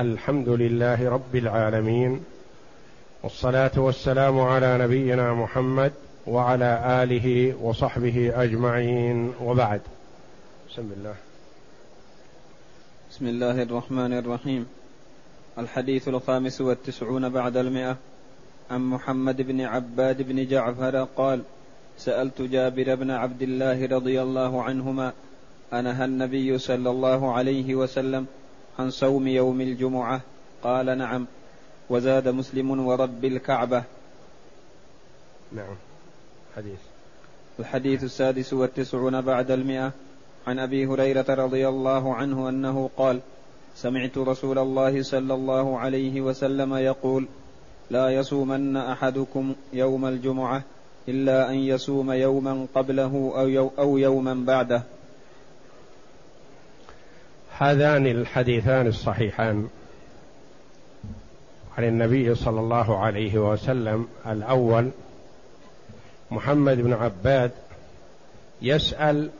الحمد لله رب العالمين والصلاة والسلام على نبينا محمد وعلى آله وصحبه أجمعين وبعد. بسم الله. بسم الله الرحمن الرحيم. الحديث الخامس والتسعون بعد المئة. عن محمد بن عباد بن جعفر قال سألت جابر بن عبد الله رضي الله عنهما أنهى النبي صلى الله عليه وسلم عن صوم يوم الجمعة؟ قال نعم. وزاد مسلم ورب الكعبة. نعم. حديث. الحديث السادس والتسعون بعد المئة. عن أبي هريرة رضي الله عنه أنه قال سمعت رسول الله صلى الله عليه وسلم يقول لا يصومن أحدكم يوم الجمعة إلا أن يصوم يوما قبله أو, أو يوما بعده. هذان الحديثان الصحيحان عن النبي صلى الله عليه وسلم. الأول محمد بن عباد يسأل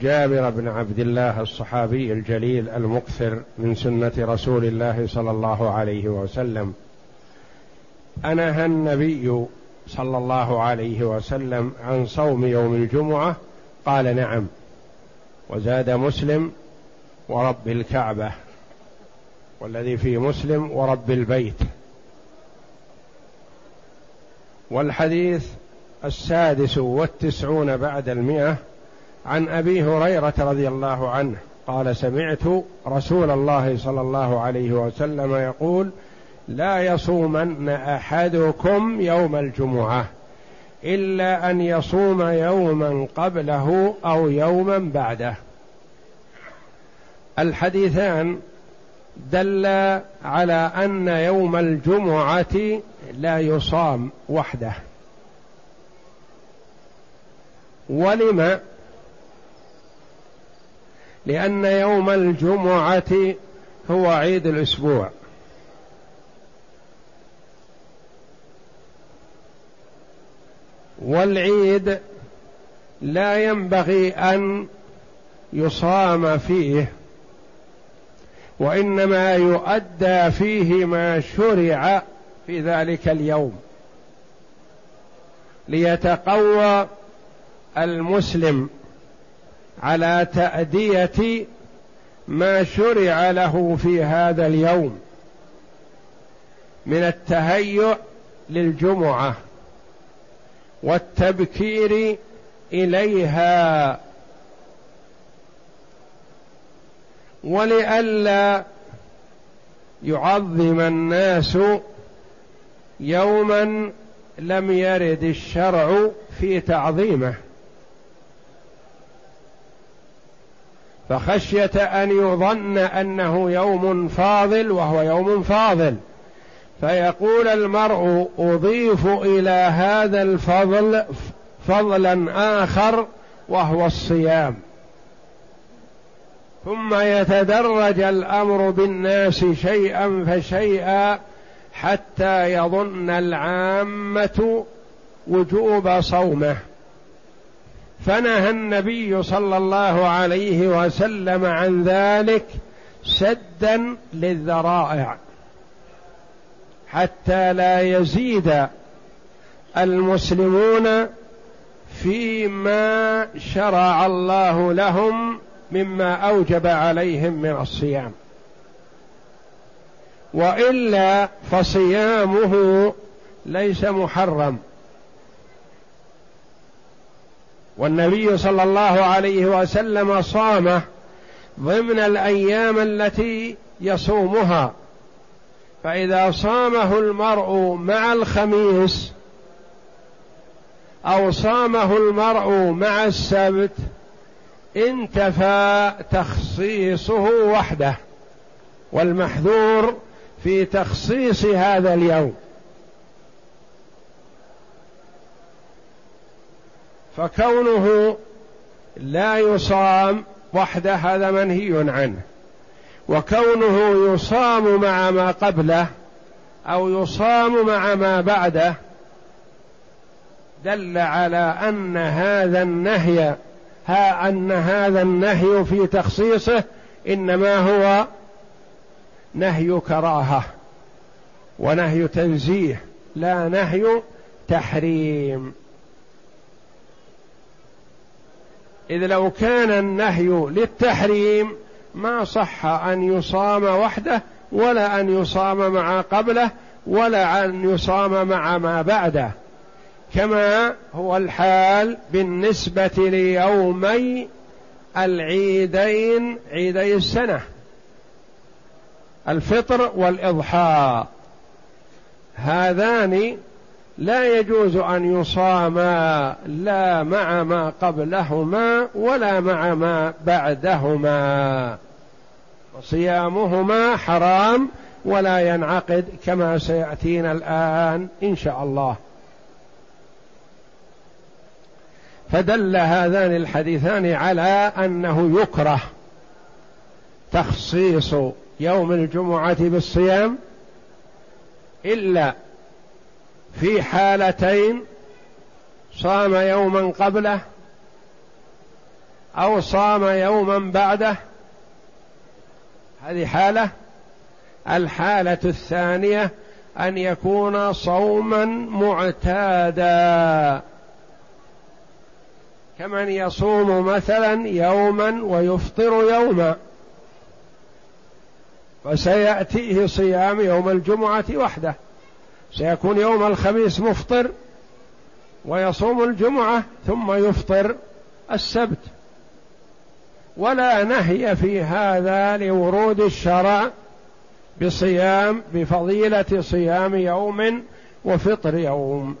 جابر بن عبد الله الصحابي الجليل المكثر من سنة رسول الله صلى الله عليه وسلم. أنهى النبي صلى الله عليه وسلم عن صوم يوم الجمعة قال نعم وزاد مسلم ورب الكعبة والذي في مسلم ورب البيت. والحديث السادس والتسعون بعد المئة عن أبي هريرة رضي الله عنه قال سمعت رسول الله صلى الله عليه وسلم يقول لا يصومن أحدكم يوم الجمعة إلا أن يصوم يوما قبله أو يوما بعده. الحديثان دل على أن يوم الجمعة لا يصام وحده. ولم؟ لأن يوم الجمعة هو عيد الأسبوع. والعيد لا ينبغي أن يصام فيه. وإنما يؤدى فيه ما شرع في ذلك اليوم. ليتقوى المسلم على تأدية ما شرع له في هذا اليوم من التهيؤ للجمعة والتبكير إليها ولئلا يعظم الناس يوما لم يرد الشرع في تعظيمه. فخشية أن يظن أنه يوم فاضل وهو يوم فاضل. فيقول المرء أضيف إلى هذا الفضل فضلا آخر وهو الصيام. ثم يتدرج الأمر بالناس شيئا فشيئا حتى يظن العامة وجوب صومه. فنهى النبي صلى الله عليه وسلم عن ذلك سدا للذرائع حتى لا يزيد المسلمون فيما شرع الله لهم مما أوجب عليهم من الصيام. وإلا فصيامه ليس محرم. والنبي صلى الله عليه وسلم صامه ضمن الأيام التي يصومها. فإذا صامه المرء مع الخميس أو صامه المرء مع السبت انتفى تخصيصه وحده والمحذور في تخصيص هذا اليوم. فكونه لا يصام وحده هذا منهي عنه. وكونه يصام مع ما قبله أو يصام مع ما بعده دل على أن هذا النهي ها أن هذا النهي في تخصيصه إنما هو نهي كراهة ونهي تنزيه لا نهي تحريم. إذ لو كان النهي للتحريم ما صح أن يصام وحده ولا أن يصام مع قبله ولا أن يصام مع ما بعده. كما هو الحال بالنسبة ليومي العيدين عيدي السنة. الفطر والإضحى. هذان لا يجوز أن يصاما لا مع ما قبلهما ولا مع ما بعدهما. صيامهما حرام ولا ينعقد كما سيأتينا الآن إن شاء الله. فدل هذان الحديثان على أنه يكره تخصيص يوم الجمعة بالصيام إلا في حالتين صام يوما قبله أو صام يوما بعده. هذه حالة. الحالة الثانية أن يكون صوما معتادا. كمن يصوم مثلا يوما ويفطر يوما فسيأتيه صيام يوم الجمعة وحده. سيكون يوم الخميس مفطر ويصوم الجمعة ثم يفطر السبت. ولا نهي في هذا لورود الشرع بصيام بفضيلة صيام يوم وفطر يوم.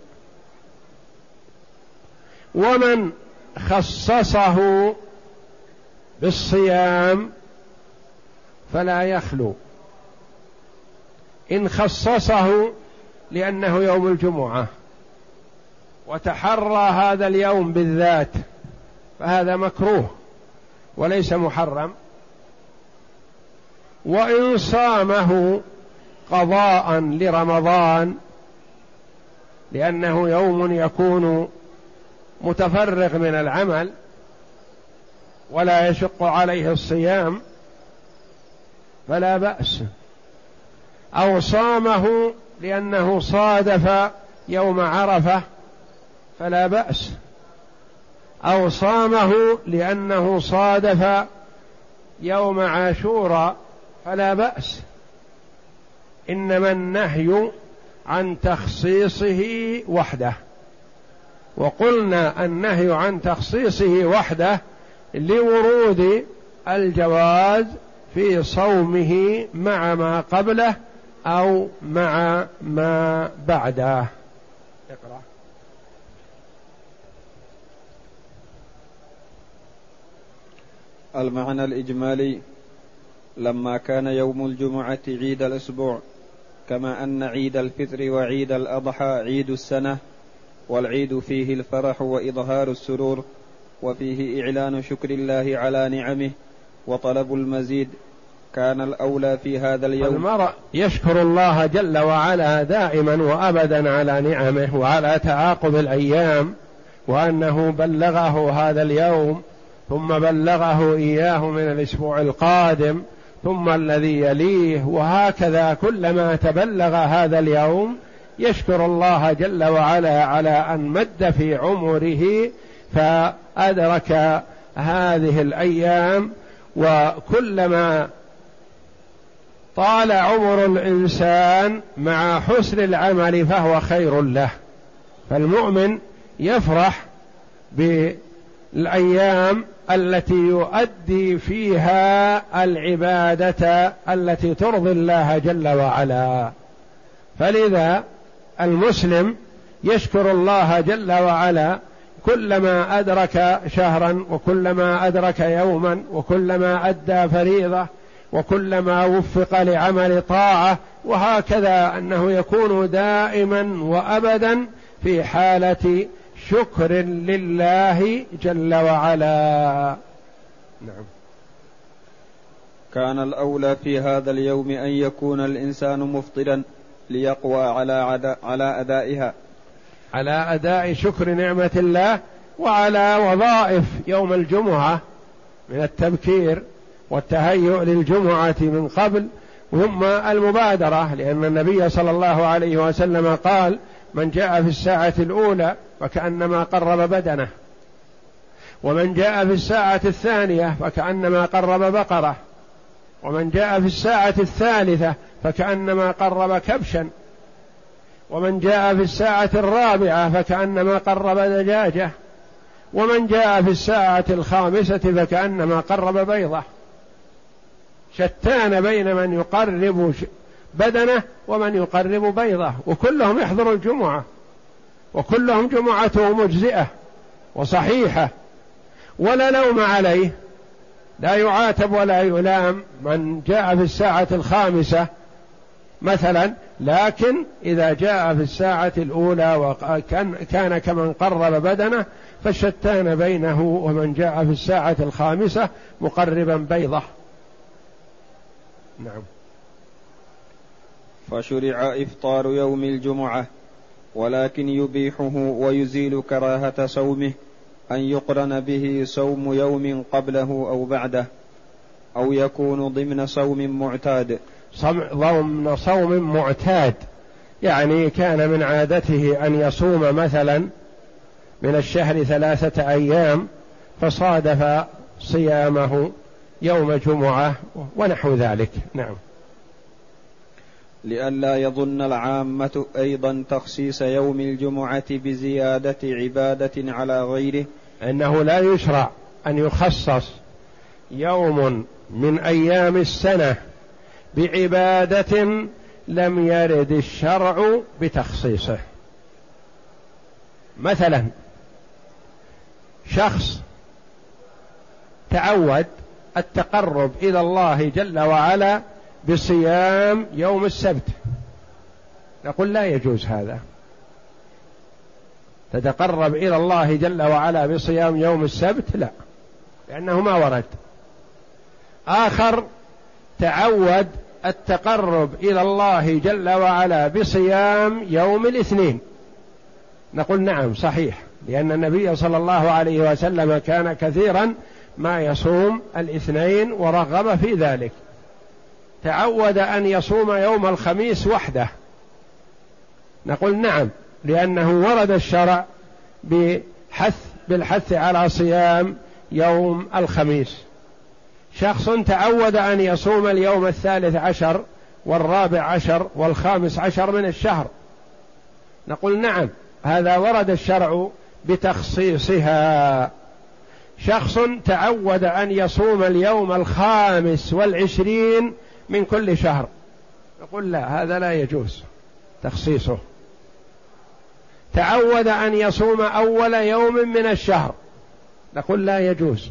ومن خصصه بالصيام فلا يخلو. إن خصصه لأنه يوم الجمعة وتحرى هذا اليوم بالذات فهذا مكروه وليس محرم. وإن صامه قضاء لرمضان لأنه يوم يكون متفرغ من العمل ولا يشق عليه الصيام فلا بأس. أو صامه لأنه صادف يوم عرفة فلا بأس. أو صامه لأنه صادف يوم عاشوراء فلا بأس. إنما النهي عن تخصيصه وحده. وقلنا النهي عن تخصيصه وحده لورود الجواز في صومه مع ما قبله أو مع ما بعده. اقرأ. المعنى الإجمالي لما كان يوم الجمعة عيد الأسبوع كما أن عيد الفطر وعيد الأضحى عيد السنة والعيد فيه الفرح وإظهار السرور وفيه إعلان شكر الله على نعمه وطلب المزيد. كان الأولى في هذا اليوم. المرء يشكر الله جل وعلا دائما وأبدا على نعمه وعلى تعاقب الأيام وأنه بلغه هذا اليوم ثم بلغه إياه من الأسبوع القادم ثم الذي يليه وهكذا كلما تبلغ هذا اليوم يشكر الله جل وعلا على أن مد في عمره فأدرك هذه الأيام وكلما طال عمر الإنسان مع حسن العمل فهو خير له. فالمؤمن يفرح بالأيام التي يؤدي فيها العبادة التي ترضي الله جل وعلا. فلذا المسلم يشكر الله جل وعلا كلما أدرك شهرا وكلما أدرك يوما وكلما أدى فريضة وكلما وفق لعمل طاعة وهكذا أنه يكون دائما وابدا في حالة شكر لله جل وعلا. نعم. كان الأولى في هذا اليوم أن يكون الإنسان مفطرا. ليقوى على على أدائها. على أداء شكر نعمة الله وعلى وظائف يوم الجمعة من التبكير والتهيؤ للجمعة من قبل ثم المبادرة لأن النبي صلى الله عليه وسلم قال من جاء في الساعة الأولى فكأنما قرب بدنه ومن جاء في الساعة الثانية فكأنما قرب بقرة ومن جاء في الساعة الثالثة فكأنما قرب كبشا. ومن جاء في الساعة الرابعة فكأنما قرب دجاجة. ومن جاء في الساعة الخامسة فكأنما قرب بيضة. شتان بين من يقرب بدنه ومن يقرب بيضة. وكلهم يحضر الجمعة. وكلهم جمعته مجزئة وصحيحة. ولا لوم عليه. لا يعاتب ولا يلام. من جاء في الساعة الخامسة مثلا لكن إذا جاء في الساعة الأولى وكان كان كمن قرب بدنه فشتان بينه ومن جاء في الساعة الخامسة مقربا بيضة. نعم. فشرع إفطار يوم الجمعة ولكن يبيحه ويزيل كراهة صومه أن يقرن به صوم يوم قبله أو بعده أو يكون ضمن صوم معتاد. ضمن صوم معتاد. يعني كان من عادته أن يصوم مثلا من الشهر ثلاثة أيام فصادف صيامه يوم جمعة ونحو ذلك. نعم. لئلا يظن العامة أيضا تخصيص يوم الجمعة بزيادة عبادة على غيره. أنه لا يشرع أن يخصص يوم من أيام السنة بعبادة لم يرد الشرع بتخصيصه. مثلا شخص تعود التقرب إلى الله جل وعلا بصيام يوم السبت. نقول لا يجوز هذا. تتقرب إلى الله جل وعلا بصيام يوم السبت لا لأنه ما ورد. آخر تعود التقرب إلى الله جل وعلا بصيام يوم الاثنين. نقول نعم صحيح لأن النبي صلى الله عليه وسلم كان كثيرا ما يصوم الاثنين ورغب في ذلك. تعود أن يصوم يوم الخميس وحده. نقول نعم لأنه ورد الشرع بحث بالحث على صيام يوم الخميس. شخص تعود أن يصوم اليوم الثالث عشر والرابع عشر والخامس عشر من الشهر. نقول نعم هذا ورد الشرع بتخصيصها. شخص تعود أن يصوم اليوم الخامس والعشرين من كل شهر. نقول لا هذا لا يجوز تخصيصه. تعود أن يصوم أول يوم من الشهر. نقول لا يجوز.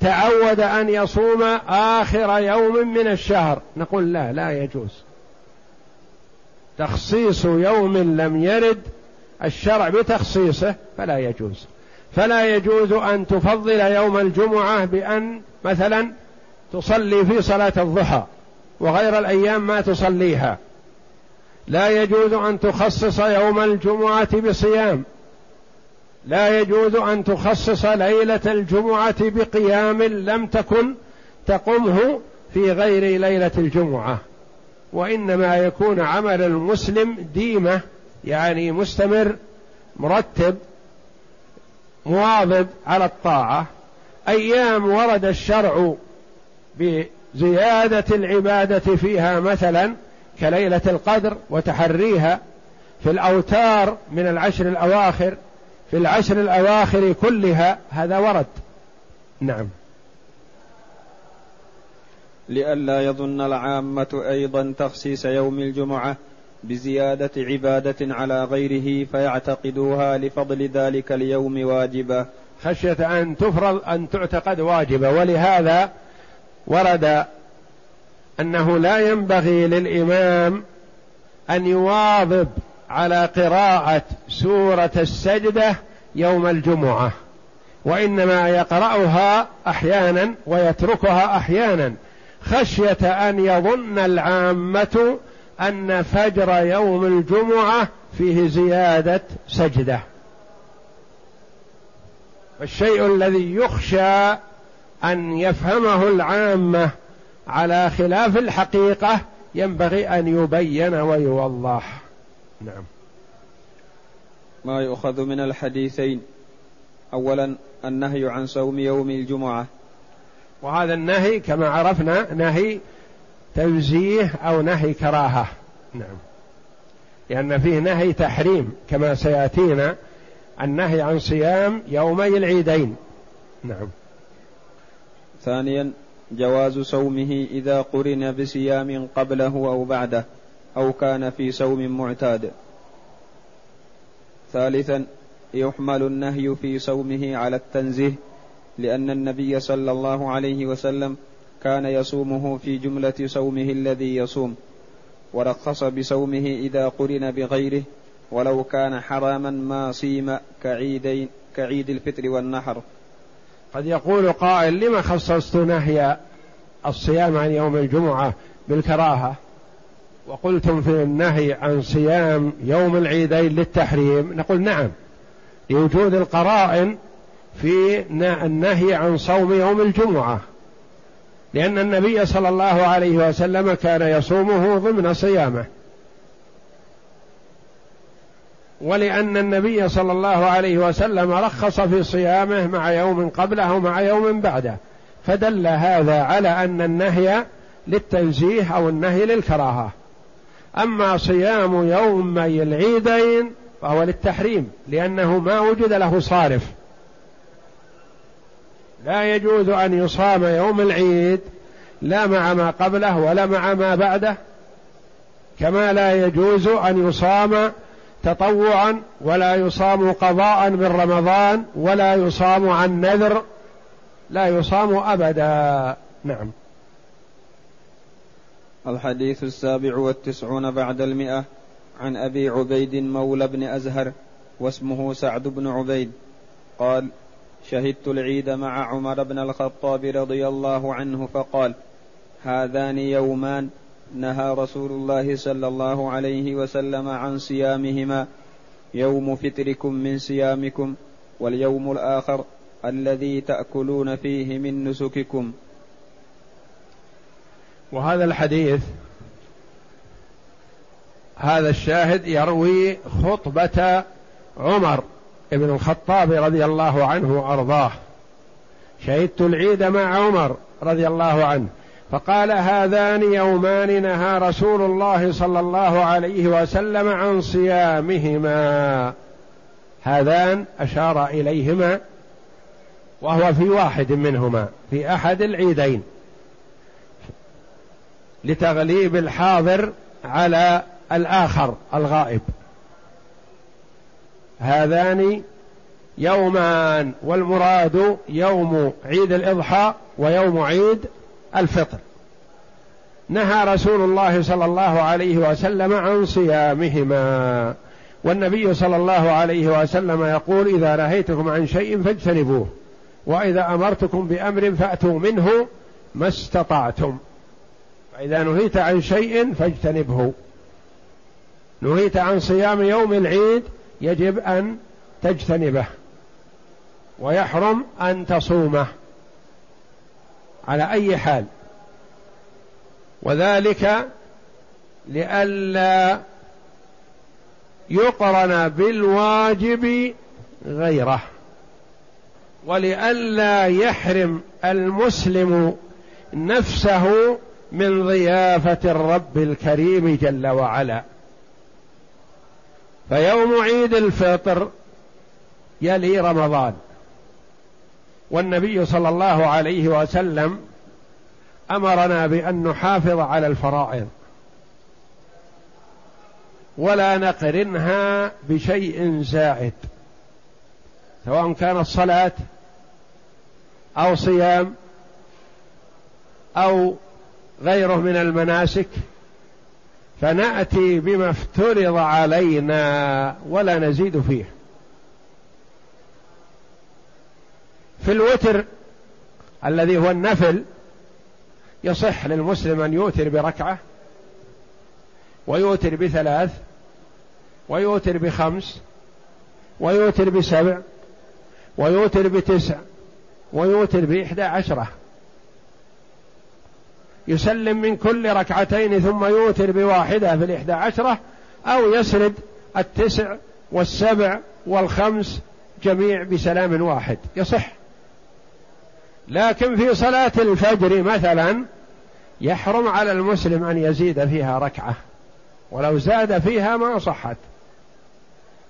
تعود أن يصوم آخر يوم من الشهر. نقول لا لا يجوز. تخصيص يوم لم يرد الشرع بتخصيصه فلا يجوز. فلا يجوز أن تفضل يوم الجمعة بأن مثلا تصلي في صلاة الضحى وغير الأيام ما تصليها. لا يجوز أن تخصص يوم الجمعة بصيام. لا يجوز أن تخصص ليلة الجمعة بقيام لم تكن تقمه في غير ليلة الجمعة وإنما يكون عمل المسلم ديمة يعني مستمر مرتب مواظب على الطاعة. أيام ورد الشرع بزيادة العبادة فيها مثلا كليلة القدر وتحريها في الأوتار من العشر الأواخر في العشر الأواخر كلها هذا ورد. نعم. لئلا يظن العامة أيضا تخصيص يوم الجمعة بزيادة عبادة على غيره فيعتقدوها لفضل ذلك اليوم واجبة. خشية أن تفرض أن تعتقد واجبة. ولهذا ورد أنه لا ينبغي للإمام أن يواظب على قراءة سورة السجدة يوم الجمعة وإنما يقرأها أحيانا ويتركها أحيانا خشية أن يظن العامة أن فجر يوم الجمعة فيه زيادة سجدة. فالشيء الذي يخشى أن يفهمه العامة على خلاف الحقيقة ينبغي أن يبين ويوضح. نعم. ما يؤخذ من الحديثين. أولا النهي عن صوم يوم الجمعة. وهذا النهي كما عرفنا نهي تنزيه أو نهي كراهة. نعم. لأن فيه نهي تحريم كما سيأتينا. النهي عن صيام يومي العيدين. نعم. ثانيا جواز صومه إذا قرن بصيام قبله أو بعده. أو كان في صوم معتاد. ثالثا يحمل النهي في صومه على التنزيه لأن النبي صلى الله عليه وسلم كان يصومه في جملة صومه الذي يصوم. ورخص بصومه إذا قرن بغيره ولو كان حراما ما صيم كعيدين كعيد الفطر والنحر. قد يقول قائل لما خصصت نهي الصيام عن يوم الجمعة بالكراهة؟ وقلتم في النهي عن صيام يوم العيدين للتحريم نقول نعم لوجود القرائن في النهي عن صوم يوم الجمعة لأن النبي صلى الله عليه وسلم كان يصومه ضمن صيامه. ولأن النبي صلى الله عليه وسلم رخص في صيامه مع يوم قبله ومع يوم بعده فدل هذا على أن النهي للتنزيه أو النهي للكراهة. أما صيام يومي العيدين فهو للتحريم لأنه ما وجد له صارف. لا يجوز أن يصام يوم العيد لا مع ما قبله ولا مع ما بعده كما لا يجوز أن يصام تطوعا ولا يصام قضاء من رمضان ولا يصام عن نذر لا يصام أبدا. نعم. الحديث السابع والتسعون بعد المئة عن أبي عبيد مولى بن أزهر واسمه سعد بن عبيد قال شهدت العيد مع عمر بن الخطاب رضي الله عنه فقال هذان يومان نهى رسول الله صلى الله عليه وسلم عن صيامهما يوم فطركم من صيامكم واليوم الآخر الذي تأكلون فيه من نسككم. وهذا الحديث هذا الشاهد يروي خطبة عمر بن الخطاب رضي الله عنه وأرضاه. شهدت العيد مع عمر رضي الله عنه فقال هذان يومان نهى رسول الله صلى الله عليه وسلم عن صيامهما. هذان أشار إليهما وهو في واحد منهما في أحد العيدين. لتغليب الحاضر على الآخر الغائب. هذان يومان والمراد يوم عيد الإضحى ويوم عيد الفطر. نهى رسول الله صلى الله عليه وسلم عن صيامهما والنبي صلى الله عليه وسلم يقول إذا نهيتكم عن شيء فاجتنبوه وإذا أمرتكم بأمر فأتوا منه ما استطعتم. فاذا نهيت عن شيء فاجتنبه. نهيت عن صيام يوم العيد يجب أن تجتنبه. ويحرم أن تصومه. على أي حال. وذلك لئلا يقرن بالواجب غيره. ولئلا يحرم المسلم نفسه من ضيافة الرب الكريم جل وعلا. فيوم عيد الفطر يلي رمضان. والنبي صلى الله عليه وسلم أمرنا بأن نحافظ على الفرائض. ولا نقرنها بشيء زائد. سواء كانت صلاه أو صيام أو غيره من المناسك فنأتي بما افترض علينا ولا نزيد فيه. في الوتر الذي هو النفل يصح للمسلم أن يوتر بركعة ويوتر بثلاث ويوتر بخمس ويوتر بسبع ويوتر بتسع ويوتر بإحدى عشرة. يسلم من كل ركعتين ثم يوتر بواحدة في الإحدى عشرة أو يسرد التسع والسبع والخمس جميع بسلام واحد. يصح. لكن في صلاة الفجر مثلا يحرم على المسلم أن يزيد فيها ركعة. ولو زاد فيها ما صحت.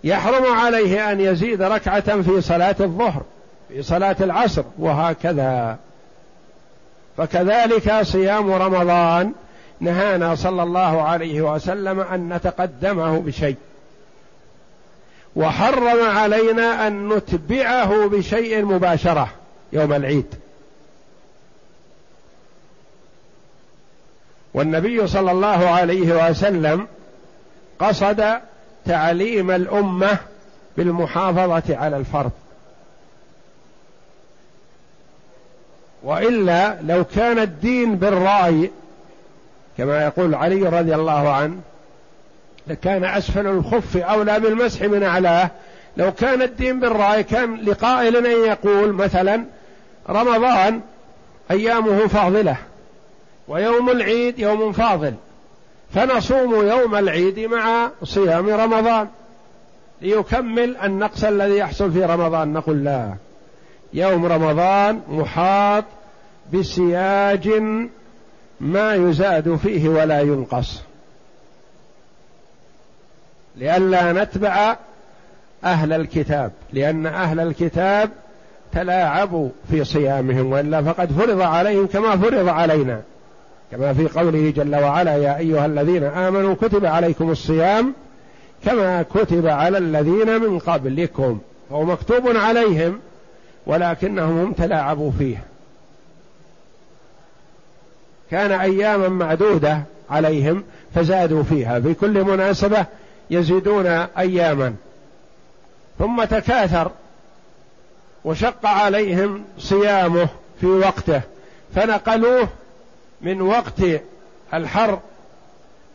يحرم عليه أن يزيد ركعة في صلاة الظهر في صلاة العصر وهكذا. فكذلك صيام رمضان نهانا صلى الله عليه وسلم أن نتقدمه بشيء. وحرم علينا أن نتبعه بشيء مباشرة يوم العيد. والنبي صلى الله عليه وسلم قصد تعليم الأمة بالمحافظة على الفرض. وإلا لو كان الدين بالرأي كما يقول علي رضي الله عنه لكان أسفل الخف أولى بالمسح من أعلاه. لو كان الدين بالرأي كان لقائل أن يقول مثلا رمضان أيامه فاضلة ويوم العيد يوم فاضل فنصوم يوم العيد مع صيام رمضان ليكمل النقص الذي يحصل في رمضان. نقول لا. يوم رمضان محاط بسياج ما يزاد فيه ولا ينقص. لئلا نتبع أهل الكتاب لأن أهل الكتاب تلاعبوا في صيامهم وإلا فقد فرض عليهم كما فرض علينا. كما في قوله جل وعلا يا أيها الذين آمنوا كتب عليكم الصيام كما كتب على الذين من قبلكم. فهو مكتوب عليهم. ولكنهم هم تلاعبوا فيه. كان أياما معدودة عليهم فزادوا فيها. في كل مناسبة يزيدون أياما. ثم تكاثر وشق عليهم صيامه في وقته. فنقلوه من وقت الحر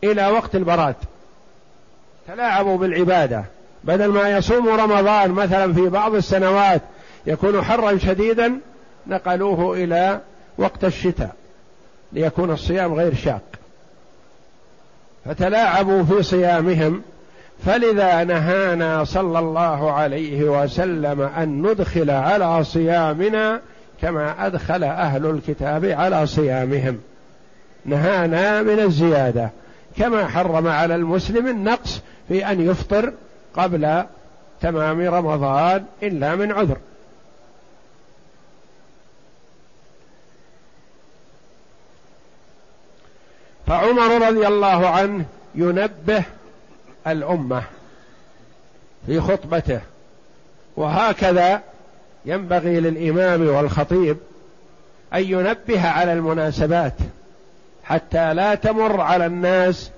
إلى وقت البراد. تلاعبوا بالعبادة. بدل ما يصوم رمضان مثلا في بعض السنوات يكون حرا شديدا نقلوه إلى وقت الشتاء ليكون الصيام غير شاق. فتلاعبوا في صيامهم فلذا نهانا صلى الله عليه وسلم أن ندخل على صيامنا كما أدخل أهل الكتاب على صيامهم. نهانا من الزيادة كما حرم على المسلم النقص في أن يفطر قبل تمام رمضان إلا من عذر. فعمر رضي الله عنه ينبه الأمة في خطبته. وهكذا ينبغي للإمام والخطيب أن ينبه على المناسبات حتى لا تمر على الناس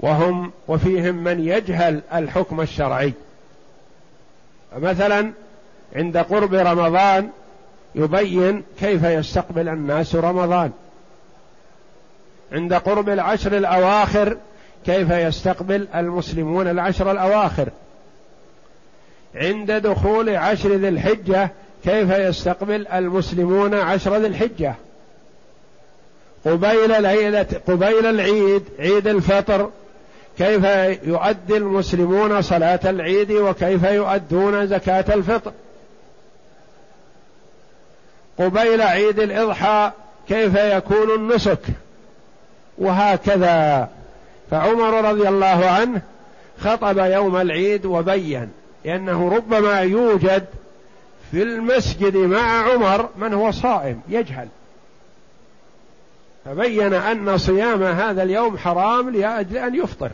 وهم وفيهم من يجهل الحكم الشرعي. مثلا عند قرب رمضان يبين كيف يستقبل الناس رمضان. عند قرب العشر الأواخر كيف يستقبل المسلمون العشر الأواخر؟ عند دخول عشر ذي الحجة كيف يستقبل المسلمون عشر ذي الحجة؟ قبيل ليلة قبيل العيد عيد الفطر كيف يؤدي المسلمون صلاة العيد وكيف يؤدون زكاة الفطر؟ قبيل عيد الإضحى كيف يكون النسك؟ وهكذا. فعمر رضي الله عنه خطب يوم العيد وبين لأنه ربما يوجد في المسجد مع عمر من هو صائم يجهل. فبين أن صيام هذا اليوم حرام لأجل أن يفطر.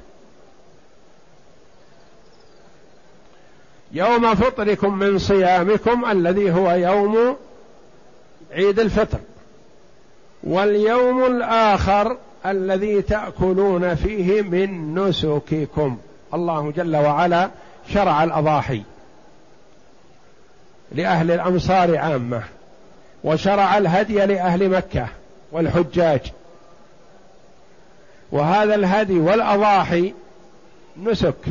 يوم فطركم من صيامكم الذي هو يوم عيد الفطر. واليوم الآخر الذي تأكلون فيه من نسككم. الله جل وعلا شرع الأضاحي لأهل الأمصار عامة وشرع الهدي لأهل مكة والحجاج. وهذا الهدي والأضاحي نسك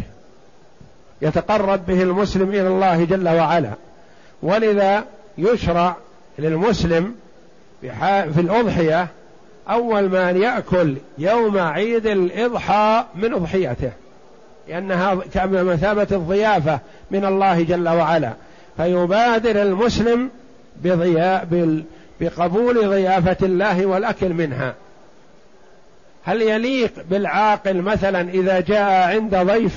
يتقرب به المسلم إلى الله جل وعلا. ولذا يشرع للمسلم في الأضحية أول ما يأكل يوم عيد الإضحى من أضحيته لأنها كمثابة الضيافة من الله جل وعلا. فيبادر المسلم بقبول ضيافة الله والأكل منها. هل يليق بالعاقل مثلا إذا جاء عند ضيف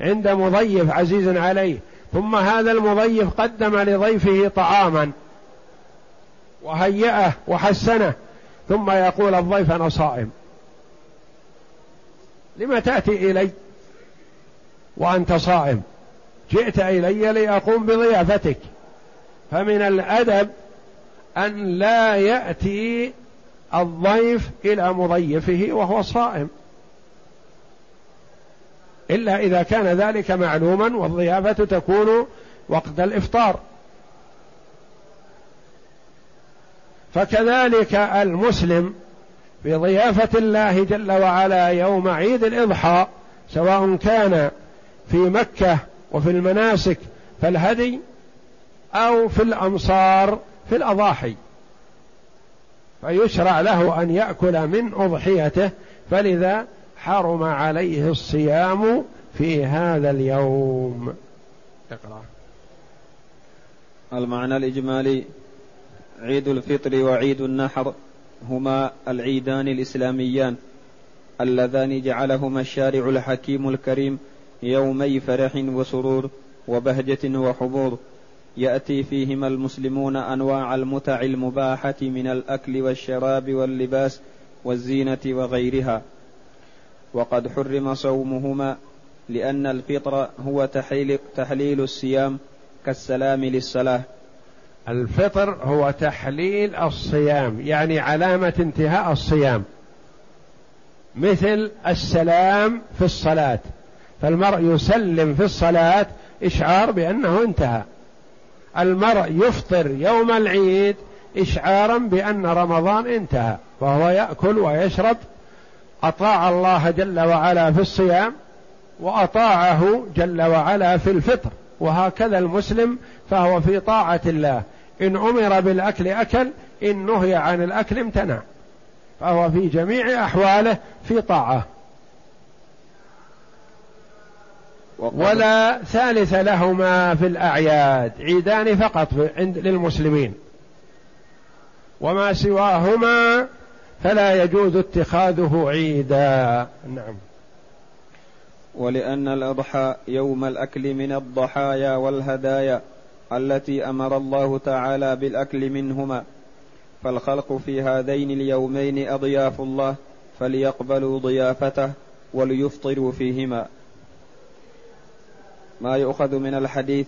عند مضيف عزيز عليه ثم هذا المضيف قدم لضيفه طعاما وهيأه وحسنه ثم يقول الضيف أنا صائم. لم تأتي إلي وأنت صائم؟ جئت إلي لأقوم بضيافتك. فمن الأدب أن لا يأتي الضيف إلى مضيفه وهو صائم. إلا إذا كان ذلك معلوما والضيافة تكون وقت الإفطار. فكذلك المسلم بضيافة الله جل وعلا يوم عيد الإضحى سواء كان في مكة وفي المناسك فالهدي أو في الأمصار في الأضاحي. فيشرع له أن يأكل من أضحيته فلذا حرم عليه الصيام في هذا اليوم. اقرأ. المعنى الإجمالي عيد الفطر وعيد النحر هما العيدان الإسلاميان اللذان جعلهما الشارع الحكيم الكريم يومي فرح وسرور وبهجة وحبور يأتي فيهما المسلمون أنواع المتع المباحة من الأكل والشراب واللباس والزينة وغيرها. وقد حرم صومهما لأن الفطر هو تحليل, الصيام كالسلام للصلاة. الفطر هو تحليل الصيام يعني علامة انتهاء الصيام. مثل السلام في الصلاة. فالمرء يسلم في الصلاة إشعار بأنه انتهى. المرء يفطر يوم العيد إشعارا بأن رمضان انتهى وهو يأكل ويشرب. أطاع الله جل وعلا في الصيام وأطاعه جل وعلا في الفطر. وهكذا المسلم فهو في طاعة الله. إن أمر بالأكل أكل إن نهي عن الأكل امتنع. فهو في جميع أحواله في طاعة. ولا ثالث لهما في الأعياد عيدان فقط عند للمسلمين. وما سواهما فلا يجوز اتخاذه عيدا. نعم. ولأن الأضحى يوم الأكل من الضحايا والهدايا. التي أمر الله تعالى بالأكل منهما. فالخلق في هذين اليومين أضياف الله فليقبلوا ضيافته وليفطروا فيهما. ما يؤخذ من الحديث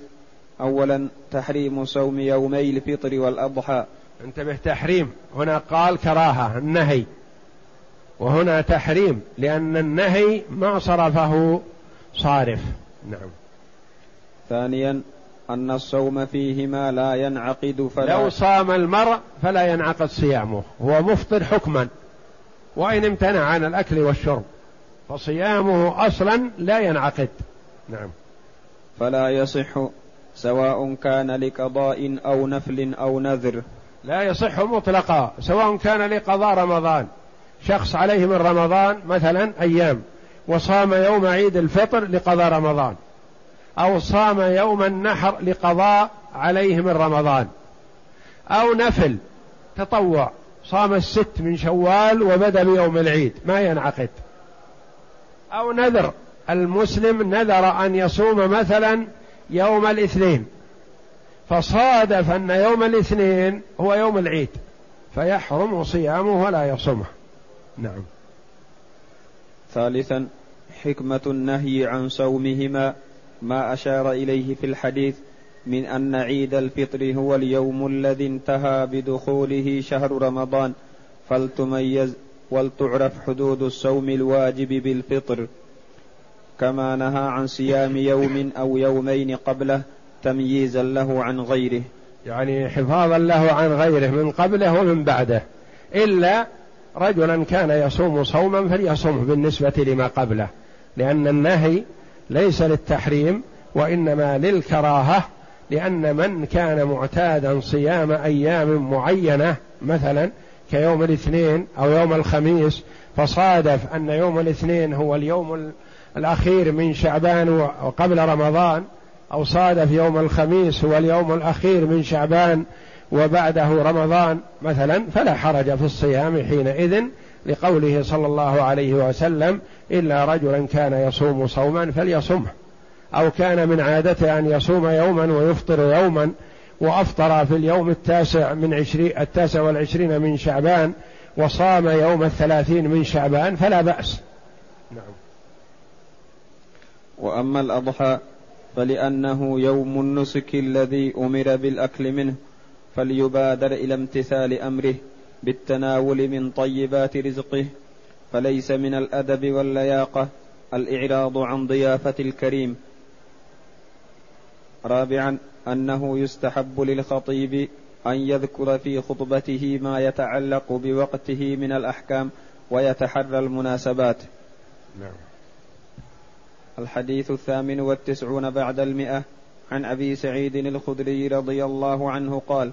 أولا تحريم صوم يومي الفطر والأضحى. انتبه تحريم. هنا قال كراهة النهي. وهنا تحريم لأن النهي ما صرفه صارف. نعم. ثانيا أن الصوم فيهما لا ينعقد فلا لو صام المرء فلا ينعقد صيامه هو مفطر حكما وإن امتنع عن الأكل والشرب فصيامه أصلا لا ينعقد. نعم. فلا يصح سواء كان لقضاء أو نفل أو نذر. لا يصح مطلقا سواء كان لقضاء رمضان. شخص عليه من رمضان مثلا أيام وصام يوم عيد الفطر لقضاء رمضان. أو صام يوم النحر لقضاء عليه من رمضان. أو نفل تطوع صام الست من شوال وبدأ بيوم العيد ما ينعقد. أو نذر المسلم نذر أن يصوم مثلا يوم الاثنين. فصادف أن يوم الاثنين هو يوم العيد فيحرم صيامه ولا يصومه. نعم. ثالثا حكمة النهي عن صومهما. ما أشار إليه في الحديث من أن عيد الفطر هو اليوم الذي انتهى بدخوله شهر رمضان فلتميز ولتعرف حدود الصوم الواجب بالفطر. كما نهى عن صيام يوم أو يومين قبله تمييزا له عن غيره. يعني حفاظا له عن غيره من قبله ومن بعده. إلا رجلا كان يصوم صوما فليصومه بالنسبة لما قبله لأن النهي ليس للتحريم وإنما للكراهة لأن من كان معتادا صيام أيام معينة مثلا كيوم الاثنين أو يوم الخميس فصادف أن يوم الاثنين هو اليوم الأخير من شعبان وقبل رمضان أو صادف يوم الخميس هو اليوم الأخير من شعبان وبعده رمضان مثلا فلا حرج في الصيام حينئذ لقوله صلى الله عليه وسلم إلا رجلا كان يصوم صوما فليصمه أو كان من عادته أن يصوم يوما ويفطر يوما وأفطر في اليوم التاسع من عشرين التاسع والعشرين من شعبان وصام يوم الثلاثين من شعبان فلا بأس. نعم. وأما الأضحى فلأنه يوم النسك الذي أمر بالأكل منه فليبادر إلى امتثال أمره بالتناول من طيبات رزقه فليس من الأدب واللياقة الإعراض عن ضيافة الكريم. رابعا أنه يستحب للخطيب أن يذكر في خطبته ما يتعلق بوقته من الأحكام ويتحرى المناسبات. نعم. الحديث الثامن والتسعون بعد المئة عن أبي سعيد الخدري رضي الله عنه قال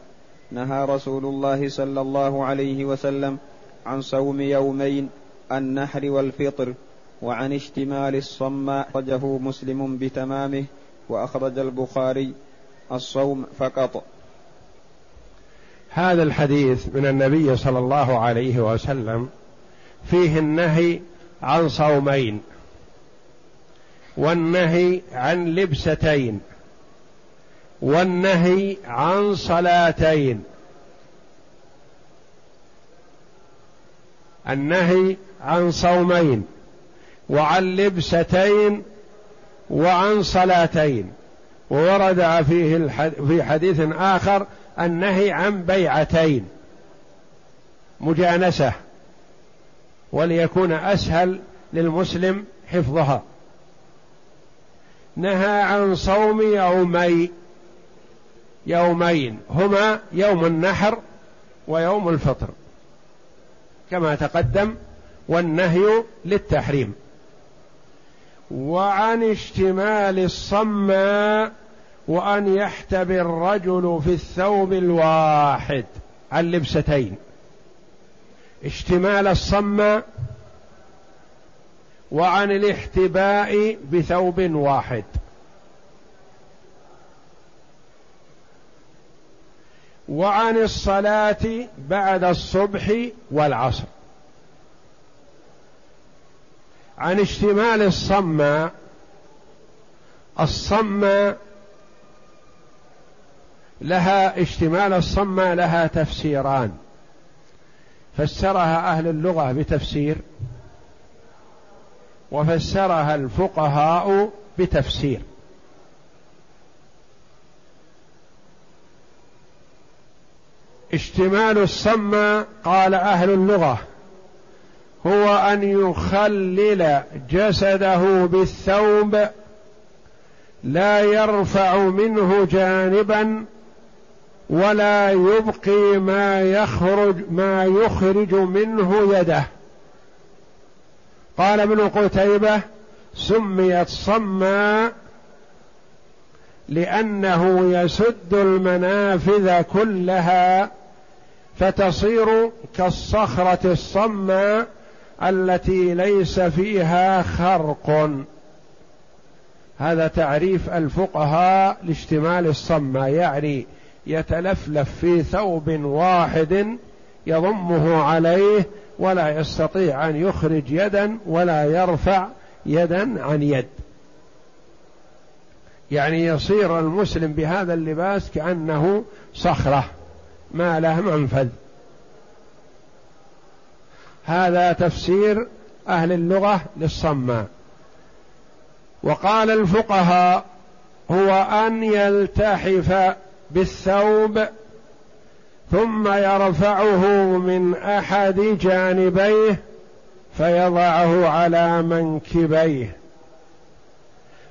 نهى رسول الله صلى الله عليه وسلم عن صوم يومين النحر والفطر وعن اشتمال الصماء أخرجه مسلم بتمامه وأخرج البخاري الصوم فقط. هذا الحديث من النبي صلى الله عليه وسلم فيه النهي عن صومين والنهي عن لبستين والنهي عن صلاتين. النهي عن صومين وعن لبستين وعن صلاتين. وورد فيه في حديث آخر النهي عن بيعتين. مجانسة وليكون أسهل للمسلم حفظها. نهى عن صوم يومي يومين. هما يوم النحر ويوم الفطر. كما تقدم والنهي للتحريم. وعن اشتمال الصماء وأن يحتبي الرجل في الثوب الواحد عن لبستين اشتمال الصماء وعن الاحتباء بثوب واحد. وعن الصلاة بعد الصبح والعصر. عن اشتمال الصماء الصماء لها اشتمال الصماء لها تفسيران. فسرها أهل اللغة بتفسير وفسرها الفقهاء بتفسير. اشتمال الصم قال أهل اللغة. هو أن يخلل جسده بالثوب لا يرفع منه جانبا ولا يبقي ما يخرج ما يخرج منه يده. قال ابن قتيبة سميت صما لأنه يسد المنافذ كلها فتصير كالصخرة الصماء التي ليس فيها خرق. هذا تعريف الفقهاء لاشتمال الصماء يعني يتلفلف في ثوب واحد يضمه عليه ولا يستطيع أن يخرج يدا ولا يرفع يدا عن يد. يعني يصير المسلم بهذا اللباس كأنه صخرة ما له منفذ. هذا تفسير أهل اللغة للصماء وقال الفقهاء هو أن يلتحف بالثوب ثم يرفعه من أحد جانبيه فيضعه على منكبيه.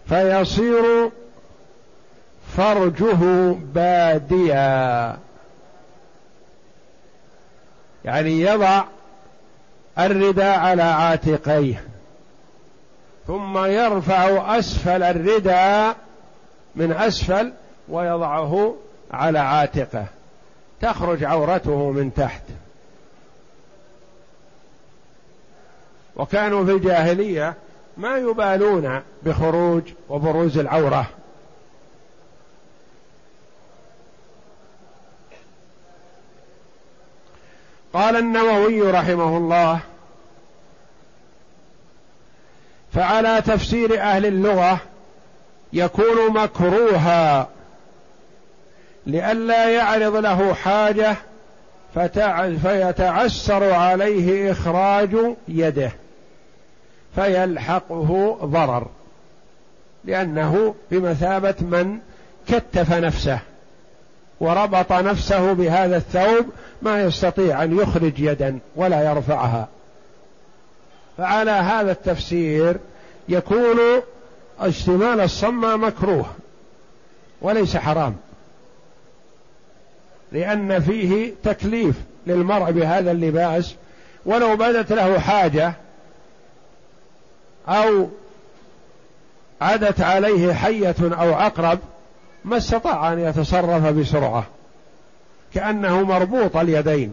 فيصير فرجه باديا. يعني يضع الرداء على عاتقيه. ثم يرفع أسفل الرداء من أسفل ويضعه على عاتقه. تخرج عورته من تحت. وكانوا في الجاهلية ما يبالون بخروج وبروز العورة. قال النووي رحمه الله فعلى تفسير أهل اللغة يكون مكروها لئلا يعرض له حاجة فيتعسر عليه إخراج يده فيلحقه ضرر لأنه بمثابة من كتف نفسه. وربط نفسه بهذا الثوب ما يستطيع أن يخرج يدا ولا يرفعها. فعلى هذا التفسير يكون اشتمال الصمة مكروه وليس حرام لأن فيه تكليف للمرء بهذا اللباس. ولو بدت له حاجة أو عدت عليه حية أو عقرب ما استطاع أن يتصرف بسرعة كأنه مربوط اليدين.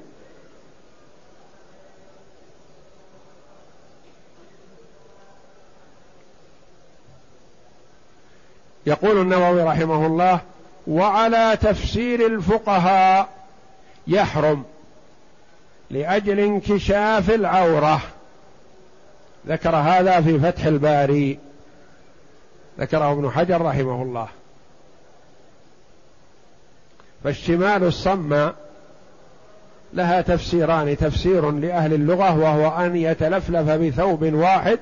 يقول النووي رحمه الله وعلى تفسير الفقهاء يحرم لأجل انكشاف العورة. ذكر هذا في فتح الباري. ذكره ابن حجر رحمه الله. فاشتمال الصم لها تفسيران تفسير لأهل اللغة وهو أن يتلفلف بثوب واحد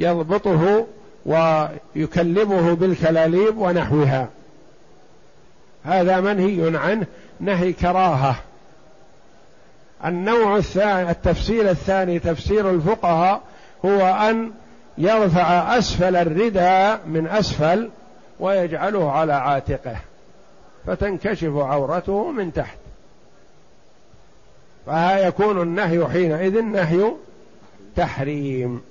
ويضبطه ويكلمه بالكلاليب ونحوها. هذا منهي عنه نهي كراهة. النوع الثاني التفسير الثاني تفسير الفقهاء هو أن يرفع أسفل الرداء من أسفل ويجعله على عاتقه. فتنكشف عورته من تحت. فها يكون النهي حينئذ نهي تحريم.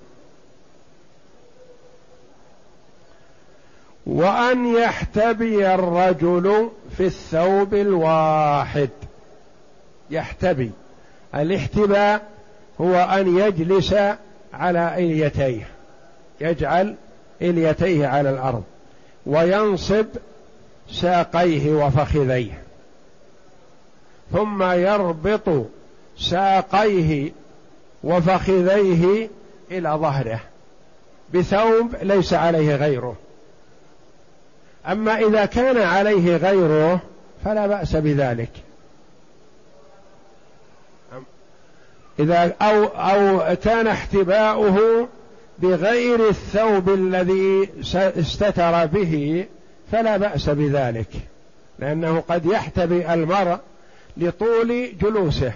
وأن يحتبي الرجل في الثوب الواحد. يحتبي. الاحتباء هو أن يجلس على إليتيه. يجعل إليتيه على الأرض. وينصب ساقيه وفخذيه. ثم يربط ساقيه وفخذيه إلى ظهره. بثوب ليس عليه غيره. أما إذا كان عليه غيره فلا بأس بذلك. إذا أو أو كان احتباؤه بغير الثوب الذي استتر به فلا بأس بذلك لأنه قد يحتبي المرء لطول جلوسه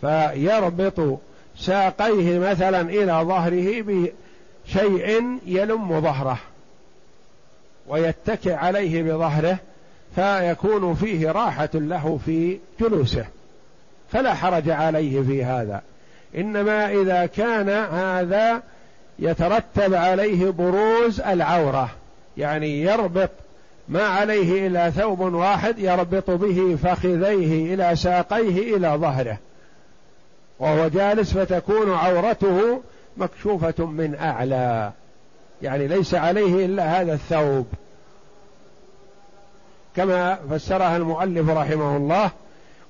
فيربط ساقيه مثلا إلى ظهره بشيء يلم ظهره ويتكئ عليه بظهره فيكون فيه راحة له في جلوسه فلا حرج عليه في هذا. إنما إذا كان هذا يترتب عليه بروز العورة. يعني يربط ما عليه الا ثوب واحد يربط به فخذيه إلى ساقيه إلى ظهره. وهو جالس فتكون عورته مكشوفة من أعلى. يعني ليس عليه إلا هذا الثوب. كما فسرها المؤلف رحمه الله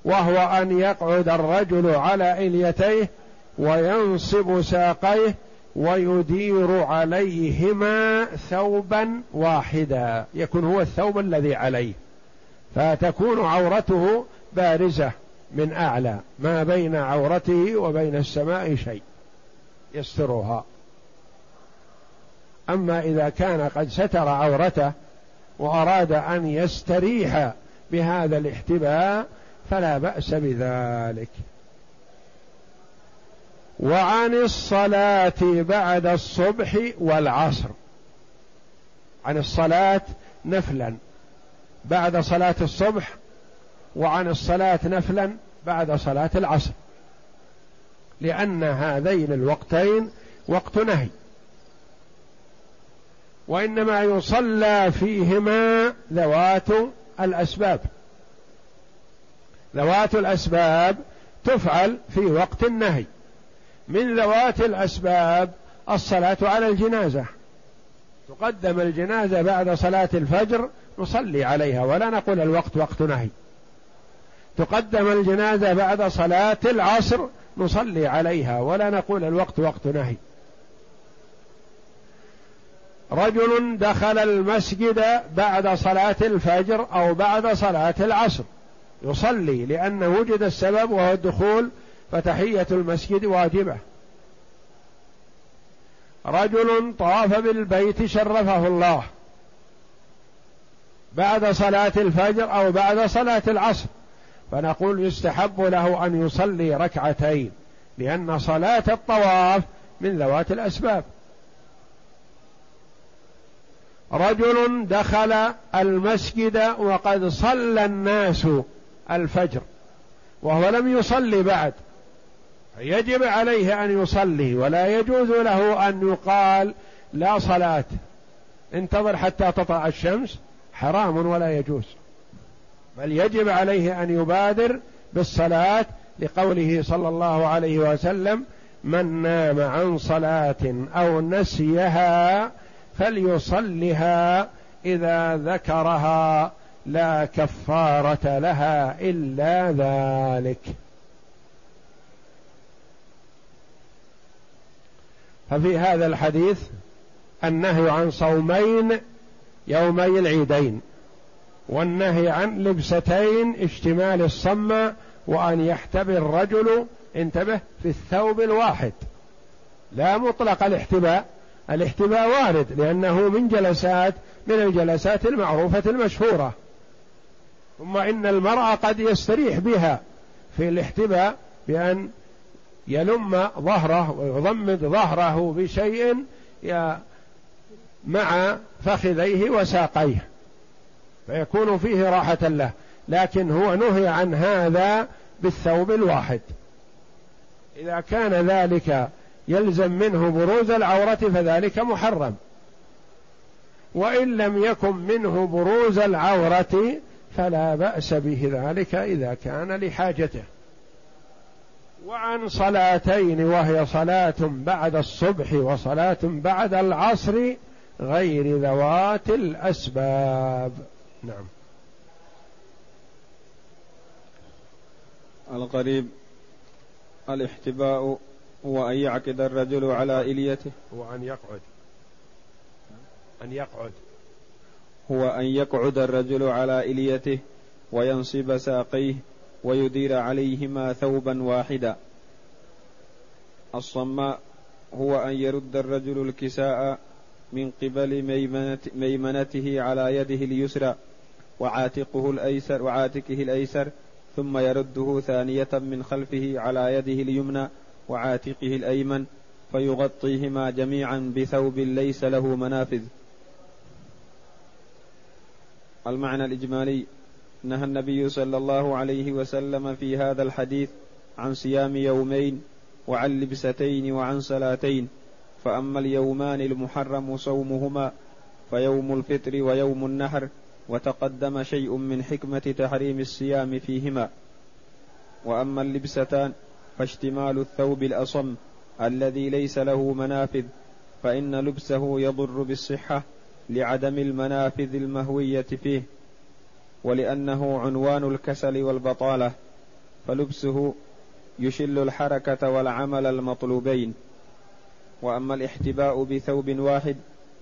وهو أن يقعد الرجل على إليتيه وينصب ساقيه ويدير عليهما ثوبا واحدا يكون هو الثوب الذي عليه. فتكون عورته بارزة من أعلى ما بين عورته وبين السماء شيء يسترها. أما إذا كان قد ستر عورته وأراد أن يستريح بهذا الاحتباء فلا بأس بذلك. وعن الصلاة بعد الصبح والعصر. عن الصلاة نفلا بعد صلاة الصبح وعن الصلاة نفلا بعد صلاة العصر. لأن هذين الوقتين وقت نهي. وإنما يصلى فيهما ذوات الأسباب. ذوات الأسباب تفعل في وقت النهي. من ذوات الأسباب الصلاة على الجنازة. تقدم الجنازة بعد صلاة الفجر نصلي عليها ولا نقول الوقت وقت نهي. تقدم الجنازة بعد صلاة العصر نصلي عليها ولا نقول الوقت وقت نهي. رجل دخل المسجد بعد صلاة الفجر أو بعد صلاة العصر. يصلي لأن وجد السبب وهو الدخول فتحية المسجد واجبة. رجل طاف بالبيت شرفه الله. بعد صلاة الفجر أو بعد صلاة العصر. فنقول يستحب له أن يصلي ركعتين لأن صلاة الطواف من ذوات الأسباب. رجل دخل المسجد وقد صلى الناس الفجر وهو لم يصلي بعد. يجب عليه أن يصلي ولا يجوز له أن يقال لا صلاة. انتظر حتى تطلع الشمس. حرام ولا يجوز. بل يجب عليه أن يبادر بالصلاة لقوله صلى الله عليه وسلم من نام عن صلاة أو نسيها فليصلها إذا ذكرها. لا كفارة لها إلا ذلك. ففي هذا الحديث النهي عن صومين يومي العيدين والنهي عن لبستين اشتمال الصمة وأن يحتبي الرجل انتبه في الثوب الواحد. لا مطلق الاحتباء الاحتباء وارد لأنه من جلسات من الجلسات المعروفة المشهورة. ثم إن المرأة قد يستريح بها في الاحتباء بأن يلم ظهره ويضمد ظهره بشيء مع فخذيه وساقيه. فيكون فيه راحة له. لكن هو نهي عن هذا بالثوب الواحد. إذا كان ذلك يلزم منه بروز العورة فذلك محرم. وإن لم يكن منه بروز العورة فلا بأس به ذلك إذا كان لحاجته. وعن صلاتين وهي صلاة بعد الصبح وصلاة بعد العصر غير ذوات الأسباب. نعم. القريب الاحتباء هو أن يعقد الرجل على إليته. هو أن يقعد. أن يقعد. هو أن يقعد الرجل على إليته وينصب ساقيه. ويدير عليهما ثوبا واحدا. الصماء هو أن يرد الرجل الكساء من قبل ميمنته على يده اليسرى وعاتقه الأيسر وعاتقه الأيسر ثم يرده ثانية من خلفه على يده اليمنى وعاتقه الأيمن فيغطيهما جميعا بثوب ليس له منافذ. المعنى الإجمالي نهى النبي صلى الله عليه وسلم في هذا الحديث عن صيام يومين وعن لبستين وعن صلاتين. فأما اليومان المحرم صومهما فيوم الفطر ويوم النحر وتقدم شيء من حكمة تحريم الصيام فيهما. وأما اللبستان فاشتمال الثوب الأصم الذي ليس له منافذ فإن لبسه يضر بالصحة لعدم المنافذ المهوية فيه. ولأنه عنوان الكسل والبطالة فلبسه يشل الحركة والعمل المطلوبين. وأما الاحتباء بثوب واحد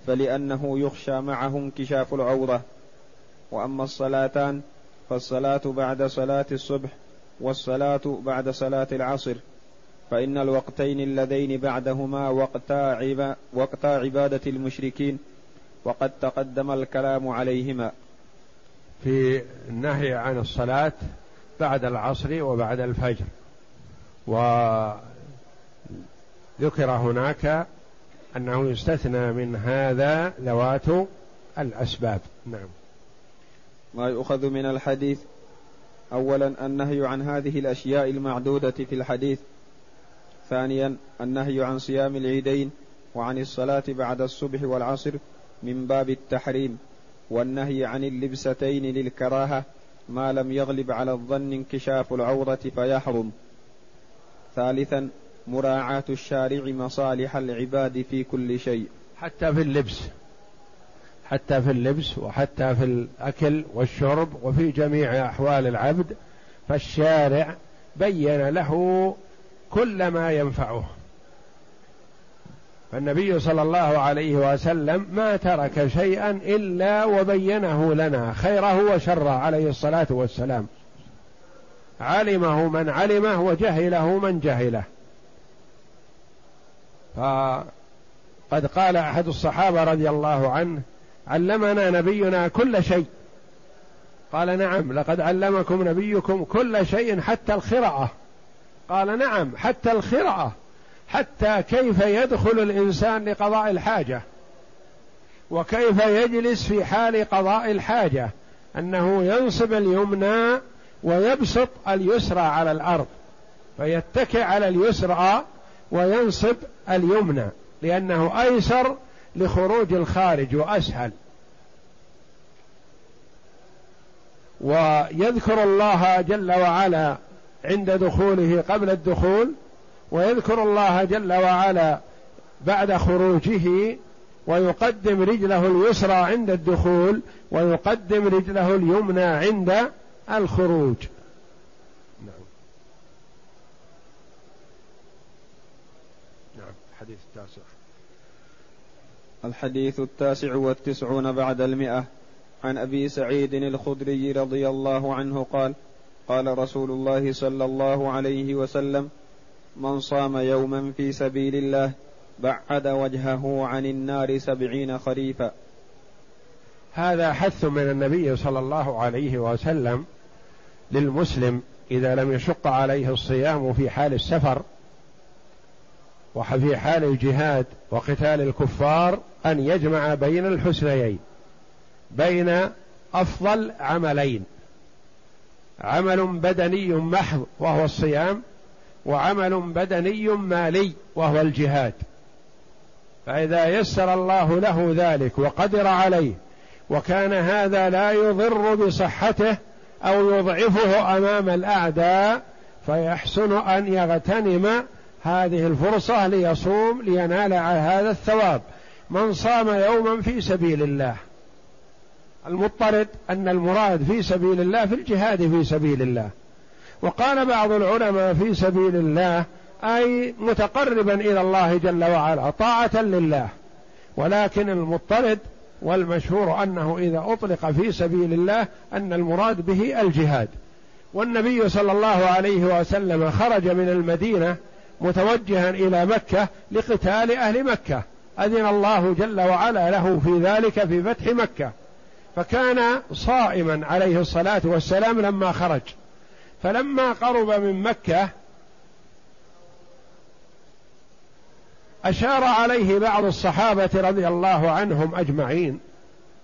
فلأنه يخشى معه انكشاف العورة وأما الصلاتان فالصلاة بعد صلاة الصبح والصلاة بعد صلاة العصر. فإن الوقتين اللذين بعدهما وقتا, عبادة المشركين وقد تقدم الكلام عليهما. في النهي عن الصلاة بعد العصر وبعد الفجر. وذكر هناك أنه يستثنى من هذا ذوات الأسباب. نعم. ما يؤخذ من الحديث أولا النهي عن هذه الأشياء المعدودة في الحديث. ثانيا النهي عن صيام العيدين وعن الصلاة بعد الصبح والعصر من باب التحريم. والنهي عن اللبستين للكراهة ما لم يغلب على الظن انكشاف العورة فيحرم. ثالثا مراعاة الشارع مصالح العباد في كل شيء. حتى في اللبس. حتى في اللبس وحتى في الأكل والشرب وفي جميع أحوال العبد فالشارع بين له كل ما ينفعه. فالنبي صلى الله عليه وسلم ما ترك شيئا إلا وبينه لنا خيره وشره عليه الصلاة والسلام. علمه من علمه وجهله من جهله. فقد قال أحد الصحابة رضي الله عنه علمنا نبينا كل شيء. قال نعم لقد علمكم نبيكم كل شيء حتى الخرعة. قال نعم حتى الخرعة. حتى كيف يدخل الإنسان لقضاء الحاجة. وكيف يجلس في حال قضاء الحاجة. أنه ينصب اليمنى ويبسط اليسرى على الأرض. فيتكئ على اليسرى وينصب اليمنى. لأنه أيسر لخروج الخارج وأسهل. ويذكر الله جل وعلا عند دخوله قبل الدخول ويذكر الله جل وعلا بعد خروجه ويقدم رجله اليسرى عند الدخول ويقدم رجله اليمنى عند الخروج. نعم. نعم الحديث التاسع. الحديث التاسع والتسعون بعد المئة. عن أبي سعيد الخدري رضي الله عنه قال قال رسول الله صلى الله عليه وسلم من صام يوما في سبيل الله بعد وجهه عن النار سبعين خريفا. هذا حث من النبي صلى الله عليه وسلم للمسلم إذا لم يشق عليه الصيام في حال السفر وفي حال الجهاد وقتال الكفار أن يجمع بين الحسنيين بين أفضل عملين عمل بدني محض وهو الصيام وعمل بدني مالي وهو الجهاد. فإذا يسر الله له ذلك وقدر عليه وكان هذا لا يضر بصحته أو يضعفه أمام الأعداء فيحسن أن يغتنم هذه الفرصة ليصوم لينال هذا الثواب. من صام يوما في سبيل الله. المضطرد أن المراد في سبيل الله في الجهاد في سبيل الله. وقال بعض العلماء في سبيل الله أي متقربا إلى الله جل وعلا طاعة لله. ولكن المضطرد والمشهور أنه إذا أطلق في سبيل الله أن المراد به الجهاد. والنبي صلى الله عليه وسلم خرج من المدينة متوجها إلى مكة لقتال أهل مكة. أذن الله جل وعلا له في ذلك في فتح مكة. فكان صائما عليه الصلاة والسلام لما خرج. فلما قرب من مكة أشار عليه بعض الصحابة رضي الله عنهم أجمعين.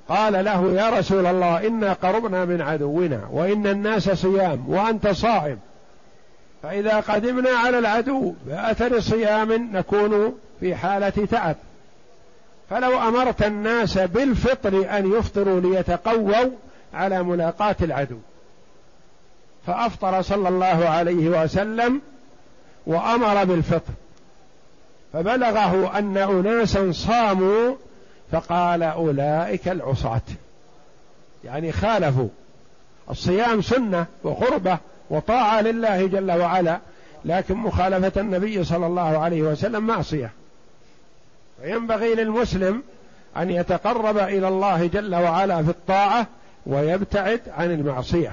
قال له يا رسول الله إنا قربنا من عدونا وإن الناس صيام وأنت صائم. فإذا قدمنا على العدو بأثر صيام نكون في حالة تعب. فلو أمرت الناس بالفطر أن يفطروا ليتقووا على ملاقاة العدو. فأفطر صلى الله عليه وسلم وأمر بالفطر. فبلغه أن أناسا صاموا فقال أولئك العصاة. يعني خالفوا. الصيام سنة وقربة وطاعة لله جل وعلا لكن مخالفة النبي صلى الله عليه وسلم معصية. فينبغي للمسلم أن يتقرب إلى الله جل وعلا في الطاعة ويبتعد عن المعصية.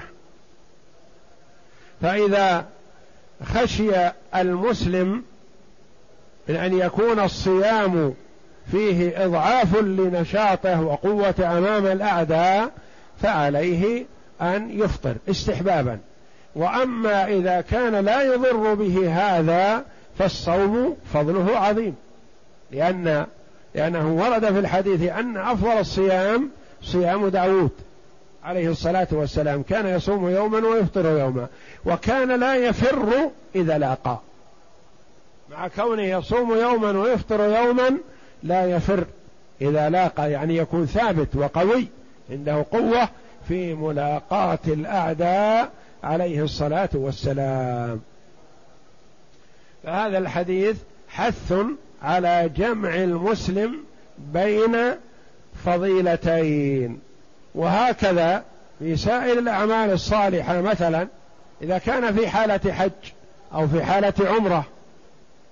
فإذا خشي المسلم من أن يكون الصيام فيه إضعاف لنشاطه وقوة أمام الأعداء فعليه أن يفطر استحبابا. وأما إذا كان لا يضر به هذا فالصوم فضله عظيم. لأن لأنه ورد في الحديث أن أفضل الصيام صيام داود. عليه الصلاة والسلام كان يصوم يوما ويفطر يوما وكان لا يفر إذا لاقى. مع كونه يصوم يوما ويفطر يوما لا يفر إذا لاقى يعني يكون ثابت وقوي عنده قوة في ملاقاة الأعداء عليه الصلاة والسلام. فهذا الحديث حث على جمع المسلم بين فضيلتين. وهكذا في سائر الأعمال الصالحة مثلا إذا كان في حالة حج أو في حالة عمرة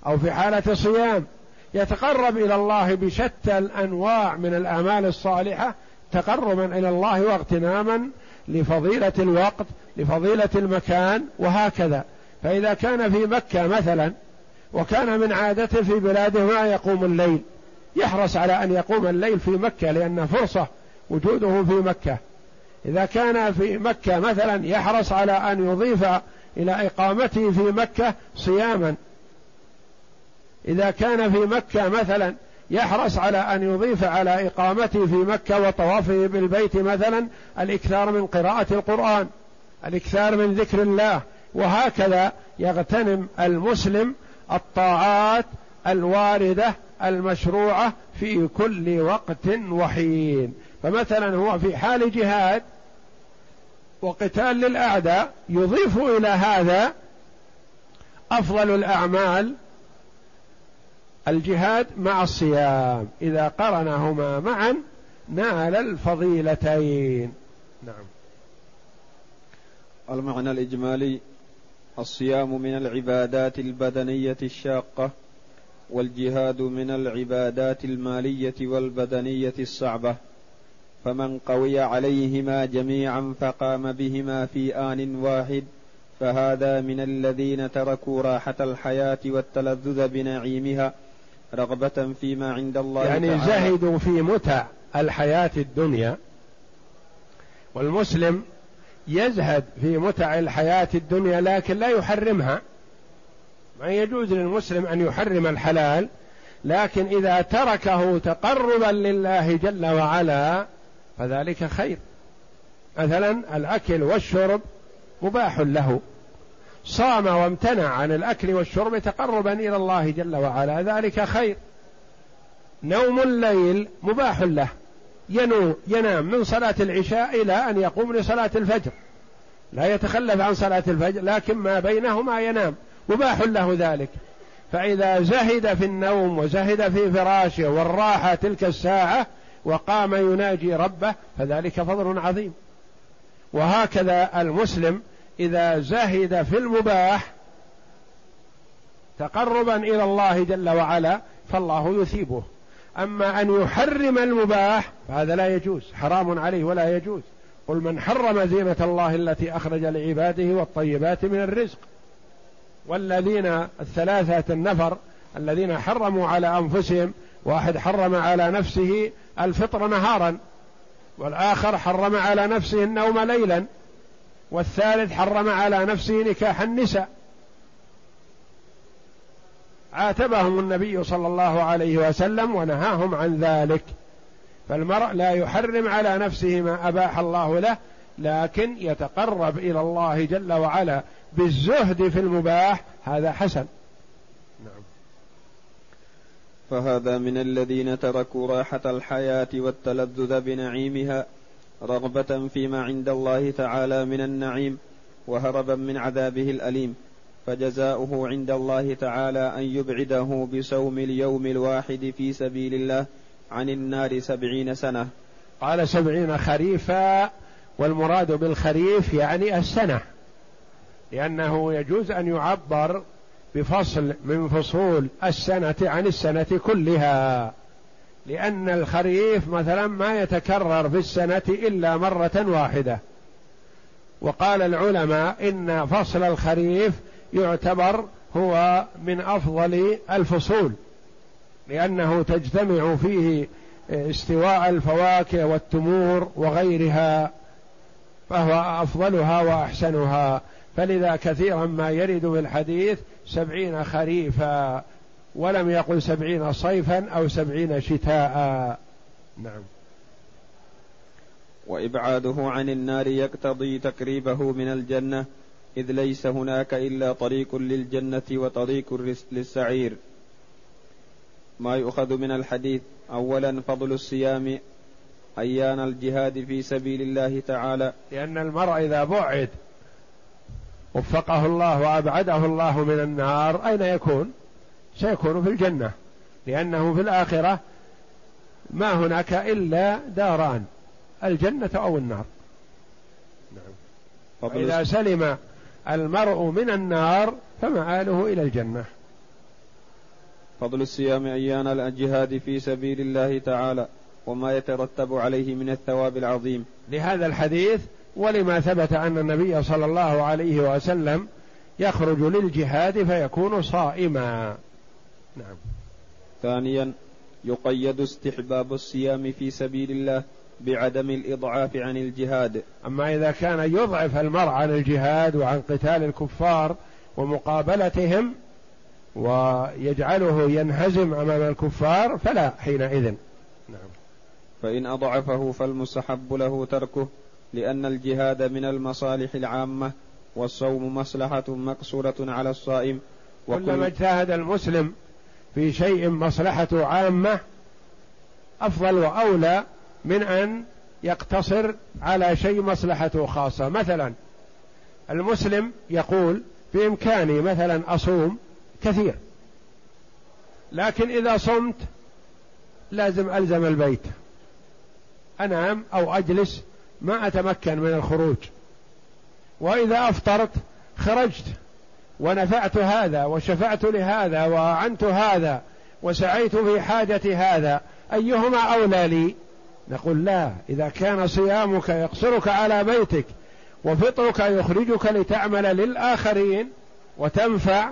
أو في حالة صيام يتقرب إلى الله بشتى الأنواع من الأعمال الصالحة تقربا إلى الله واغتناما لفضيلة الوقت لفضيلة المكان وهكذا. فإذا كان في مكة مثلا وكان من عادته في بلاده ما يقوم الليل يحرص على أن يقوم الليل في مكة لأن فرصة وجوده في مكة. إذا كان في مكة مثلا يحرص على أن يضيف إلى إقامته في مكة صياما. إذا كان في مكة مثلا يحرص على أن يضيف على إقامته في مكة وطوافه بالبيت مثلا الإكثار من قراءة القرآن الإكثار من ذكر الله وهكذا يغتنم المسلم الطاعات الواردة المشروعة في كل وقت وحين. فمثلا هو في حال جهاد وقتال للأعداء يضيف إلى هذا أفضل الأعمال الجهاد مع الصيام. إذا قرنهما معا نال الفضيلتين. نعم. المعنى الإجمالي الصيام من العبادات البدنية الشاقة والجهاد من العبادات المالية والبدنية الصعبة. فمن قوي عليهما جميعا فقام بهما في آن واحد فهذا من الذين تركوا راحة الحياة والتلذذ بنعيمها رغبة فيما عند الله يعني تعالى. زهدوا في متع الحياة الدنيا والمسلم يزهد في متع الحياة الدنيا لكن لا يحرمها. ما يجوز للمسلم أن يحرم الحلال لكن إذا تركه تقربا لله جل وعلا فذلك خير. مثلا الأكل والشرب مباح له. صام وامتنع عن الأكل والشرب تقربا إلى الله جل وعلا ذلك خير. نوم الليل مباح له. ينام من صلاة العشاء إلى أن يقوم لصلاة الفجر. لا يتخلف عن صلاة الفجر لكن ما بينهما ينام. مباح له ذلك. فإذا زهد في النوم وزهد في فراشه والراحة تلك الساعة وقام يناجي ربه فذلك فضل عظيم. وهكذا المسلم إذا زهد في المباح تقربا إلى الله جل وعلا فالله يثيبه. أما أن يحرم المباح فهذا لا يجوز حرام عليه ولا يجوز. قل من حرم زينة الله التي أخرج لعباده والطيبات من الرزق والذين الثلاثة النفر الذين حرموا على أنفسهم واحد حرم على نفسه الفطر نهارا والآخر حرم على نفسه النوم ليلا والثالث حرم على نفسه نكاح النساء. عاتبهم النبي صلى الله عليه وسلم ونهاهم عن ذلك. فالمرء لا يحرم على نفسه ما أباح الله له لكن يتقرب إلى الله جل وعلا بالزهد في المباح هذا حسن. فهذا من الذين تركوا راحة الحياة والتلذذ بنعيمها رغبة فيما عند الله تعالى من النعيم وهربا من عذابه الأليم. فجزاؤه عند الله تعالى أن يبعده بصوم اليوم الواحد في سبيل الله عن النار سبعين سنة. قال سبعين خريفا والمراد بالخريف يعني السنة لأنه يجوز أن يعبر بفصل من فصول السنة عن السنة كلها. لأن الخريف مثلا ما يتكرر في السنة إلا مرة واحدة. وقال العلماء إن فصل الخريف يعتبر هو من أفضل الفصول لأنه تجتمع فيه استواء الفواكه والتمور وغيرها فهو أفضلها وأحسنها. فلذا كثيرا ما يرد في الحديث سبعين خريفا ولم يقل سبعين صيفا أو سبعين شتاء. نعم. وإبعاده عن النار يقتضي تقريبه من الجنة إذ ليس هناك إلا طريق للجنة وطريق للسعير. ما يؤخذ من الحديث اولا فضل الصيام أيان الجهاد في سبيل الله تعالى. لأن المرء إذا بعد وفقه الله وأبعده الله من النار أين يكون؟ سيكون في الجنة لأنه في الآخرة ما هناك إلا داران الجنة أو النار. نعم. فإذا سلم المرء من النار فمآله إلى الجنة. فضل الصيام أيان الجهاد في سبيل الله تعالى وما يترتب عليه من الثواب العظيم. لهذا الحديث ولما ثبت أن النبي صلى الله عليه وسلم يخرج للجهاد فيكون صائما. نعم. ثانيا يقيد استحباب الصيام في سبيل الله بعدم الإضعاف عن الجهاد. أما إذا كان يضعف المرء عن الجهاد وعن قتال الكفار ومقابلتهم ويجعله ينهزم أمام الكفار فلا حينئذ. نعم. فإن أضعفه فالمستحب له تركه. لأن الجهاد من المصالح العامة والصوم مصلحة مقصورة على الصائم كلما اجتهد المسلم في شيء مصلحته عامة أفضل وأولى من أن يقتصر على شيء مصلحته خاصة. مثلا المسلم يقول بإمكاني مثلا أصوم كثير لكن إذا صمت لازم ألزم البيت أنام أو أجلس ما أتمكن من الخروج. وإذا أفطرت خرجت ونفعت هذا وشفعت لهذا وأعنت هذا وسعيت في حاجة هذا أيهما أولى لي؟ نقول لا. إذا كان صيامك يقصرك على بيتك وفطرك يخرجك لتعمل للآخرين وتنفع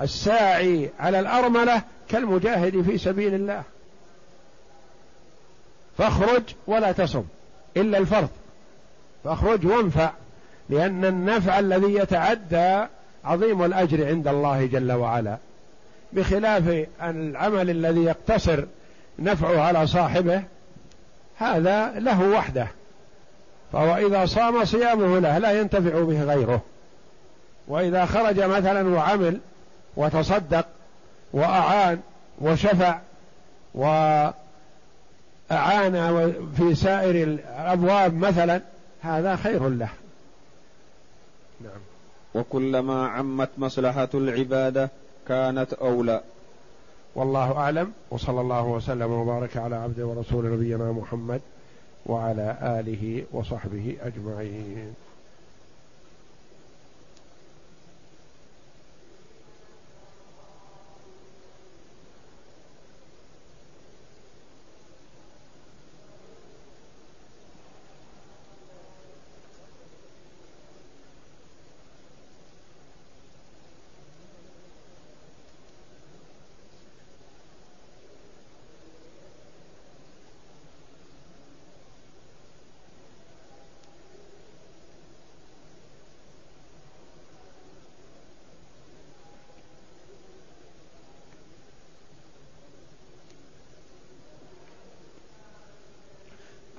الساعي على الأرملة كالمجاهد في سبيل الله. فاخرج ولا تصم. إلا الفرض. فأخرج وانفع لأن النفع الذي يتعدى عظيم الأجر عند الله جل وعلا. بخلاف العمل الذي يقتصر نفعه على صاحبه هذا له وحده. فهو إذا صام صيامه له لا ينتفع به غيره. وإذا خرج مثلا وعمل وتصدق وأعان وشفع و أعان في سائر الأبواب مثلا هذا خير له. نعم. وكلما عمت مصلحة العبادة كانت أولى. والله أعلم وصلى الله وسلم وبارك على عبده ورسول نبينا محمد وعلى آله وصحبه أجمعين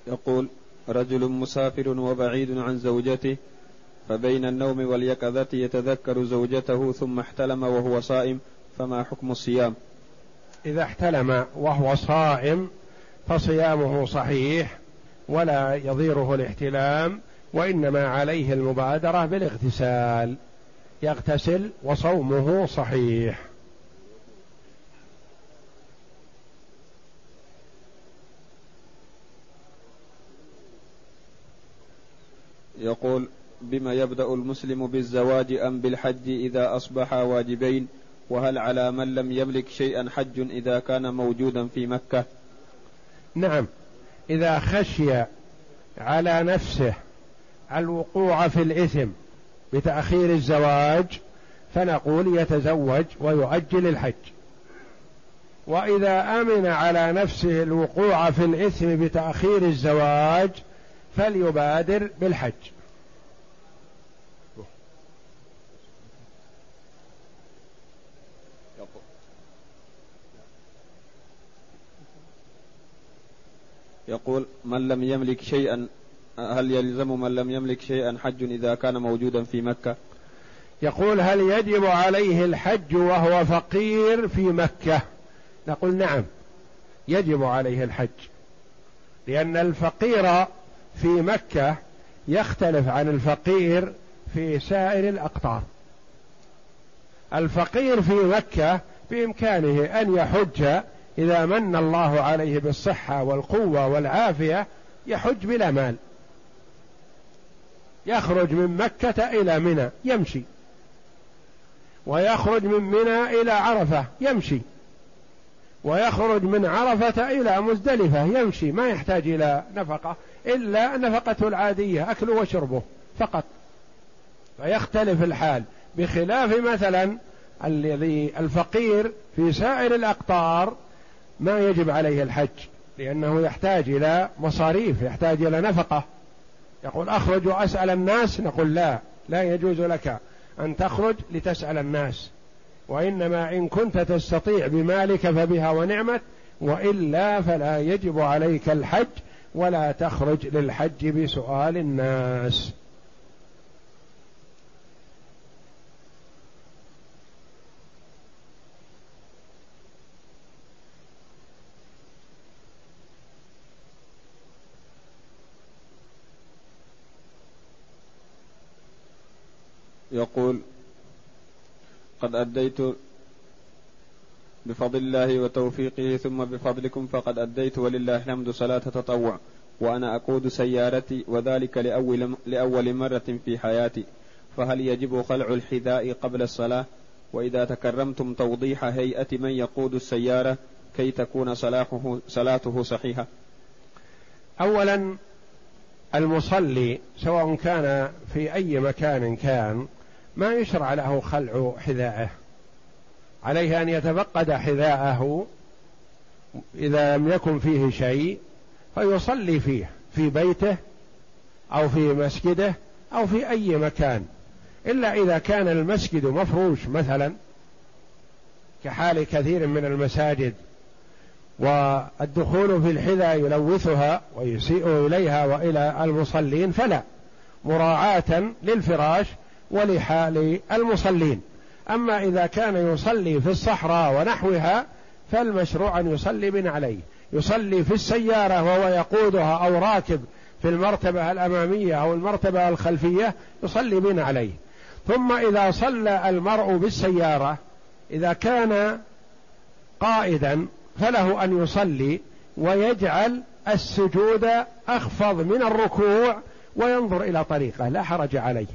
يقول رجل مسافر وبعيد عن زوجته فبين النوم واليقظة يتذكر زوجته ثم احتلم وهو صائم فما حكم الصيام؟ إذا احتلم وهو صائم فصيامه صحيح ولا يضيره الاحتلام وإنما عليه المبادرة بالاغتسال يغتسل وصومه صحيح. يقول بما يبدأ المسلم بالزواج أم بالحج إذا أصبح واجبين؟ وهل على من لم يملك شيئا حج إذا كان موجودا في مكة؟ نعم. إذا خشي على نفسه الوقوع في الإثم بتأخير الزواج فنقول يتزوج ويؤجل الحج. وإذا آمن على نفسه الوقوع في الإثم بتأخير الزواج فليبادر بالحج. يقول من لم يملك شيئا هل يلزم من لم يملك شيئا حج إذا كان موجودا في مكة؟ يقول هل يجب عليه الحج وهو فقير في مكة؟ نقول نعم يجب عليه الحج لأن الفقير في مكة يختلف عن الفقير في سائر الأقطار. الفقير في مكة بإمكانه أن يحج إذا من الله عليه بالصحة والقوة والعافية يحج بلا مال. يخرج من مكة إلى منى يمشي. ويخرج من منى إلى عرفة يمشي. ويخرج من عرفة إلى مزدلفة يمشي. ما يحتاج إلى نفقة إلا نفقته العادية أكله وشربه فقط. فيختلف الحال. بخلاف مثلا الذي الفقير في سائر الأقطار ما يجب عليه الحج لأنه يحتاج إلى مصاريف يحتاج إلى نفقة. يقول أخرج وأسأل الناس نقول لا لا يجوز لك أن تخرج لتسأل الناس. وإنما إن كنت تستطيع بمالك فبها ونعمت وإلا فلا يجب عليك الحج ولا تخرج للحج بسؤال الناس. يقول قد أديت بفضل الله وتوفيقه ثم بفضلكم فقد أديت ولله الحمد صلاة تطوع وأنا أقود سيارتي وذلك لأول, لأول مرة في حياتي فهل يجب خلع الحذاء قبل الصلاة؟ وإذا تكرمتم توضيح هيئة من يقود السيارة كي تكون صلاحه صلاته صحيحة. أولا المصلي سواء كان في أي مكان كان ما يشرع له خلع حذاءه. عليه أن يتفقد حذاءه إذا لم يكن فيه شيء فيصلي فيه في بيته أو في مسجده أو في أي مكان. إلا إذا كان المسجد مفروش مثلا كحال كثير من المساجد والدخول في الحذاء يلوثها ويسيء إليها وإلى المصلين فلا. مراعاة للفراش ولحال المصلين. أما إذا كان يصلي في الصحراء ونحوها فالمشروع أن يصلي بن عليه. يصلي في السيارة وهو يقودها أو راكب في المرتبة الأمامية أو المرتبة الخلفية يصلي بن عليه. ثم إذا صلى المرء بالسيارة إذا كان قائدا فله أن يصلي ويجعل السجود أخفض من الركوع وينظر إلى طريقه. لا حرج عليه.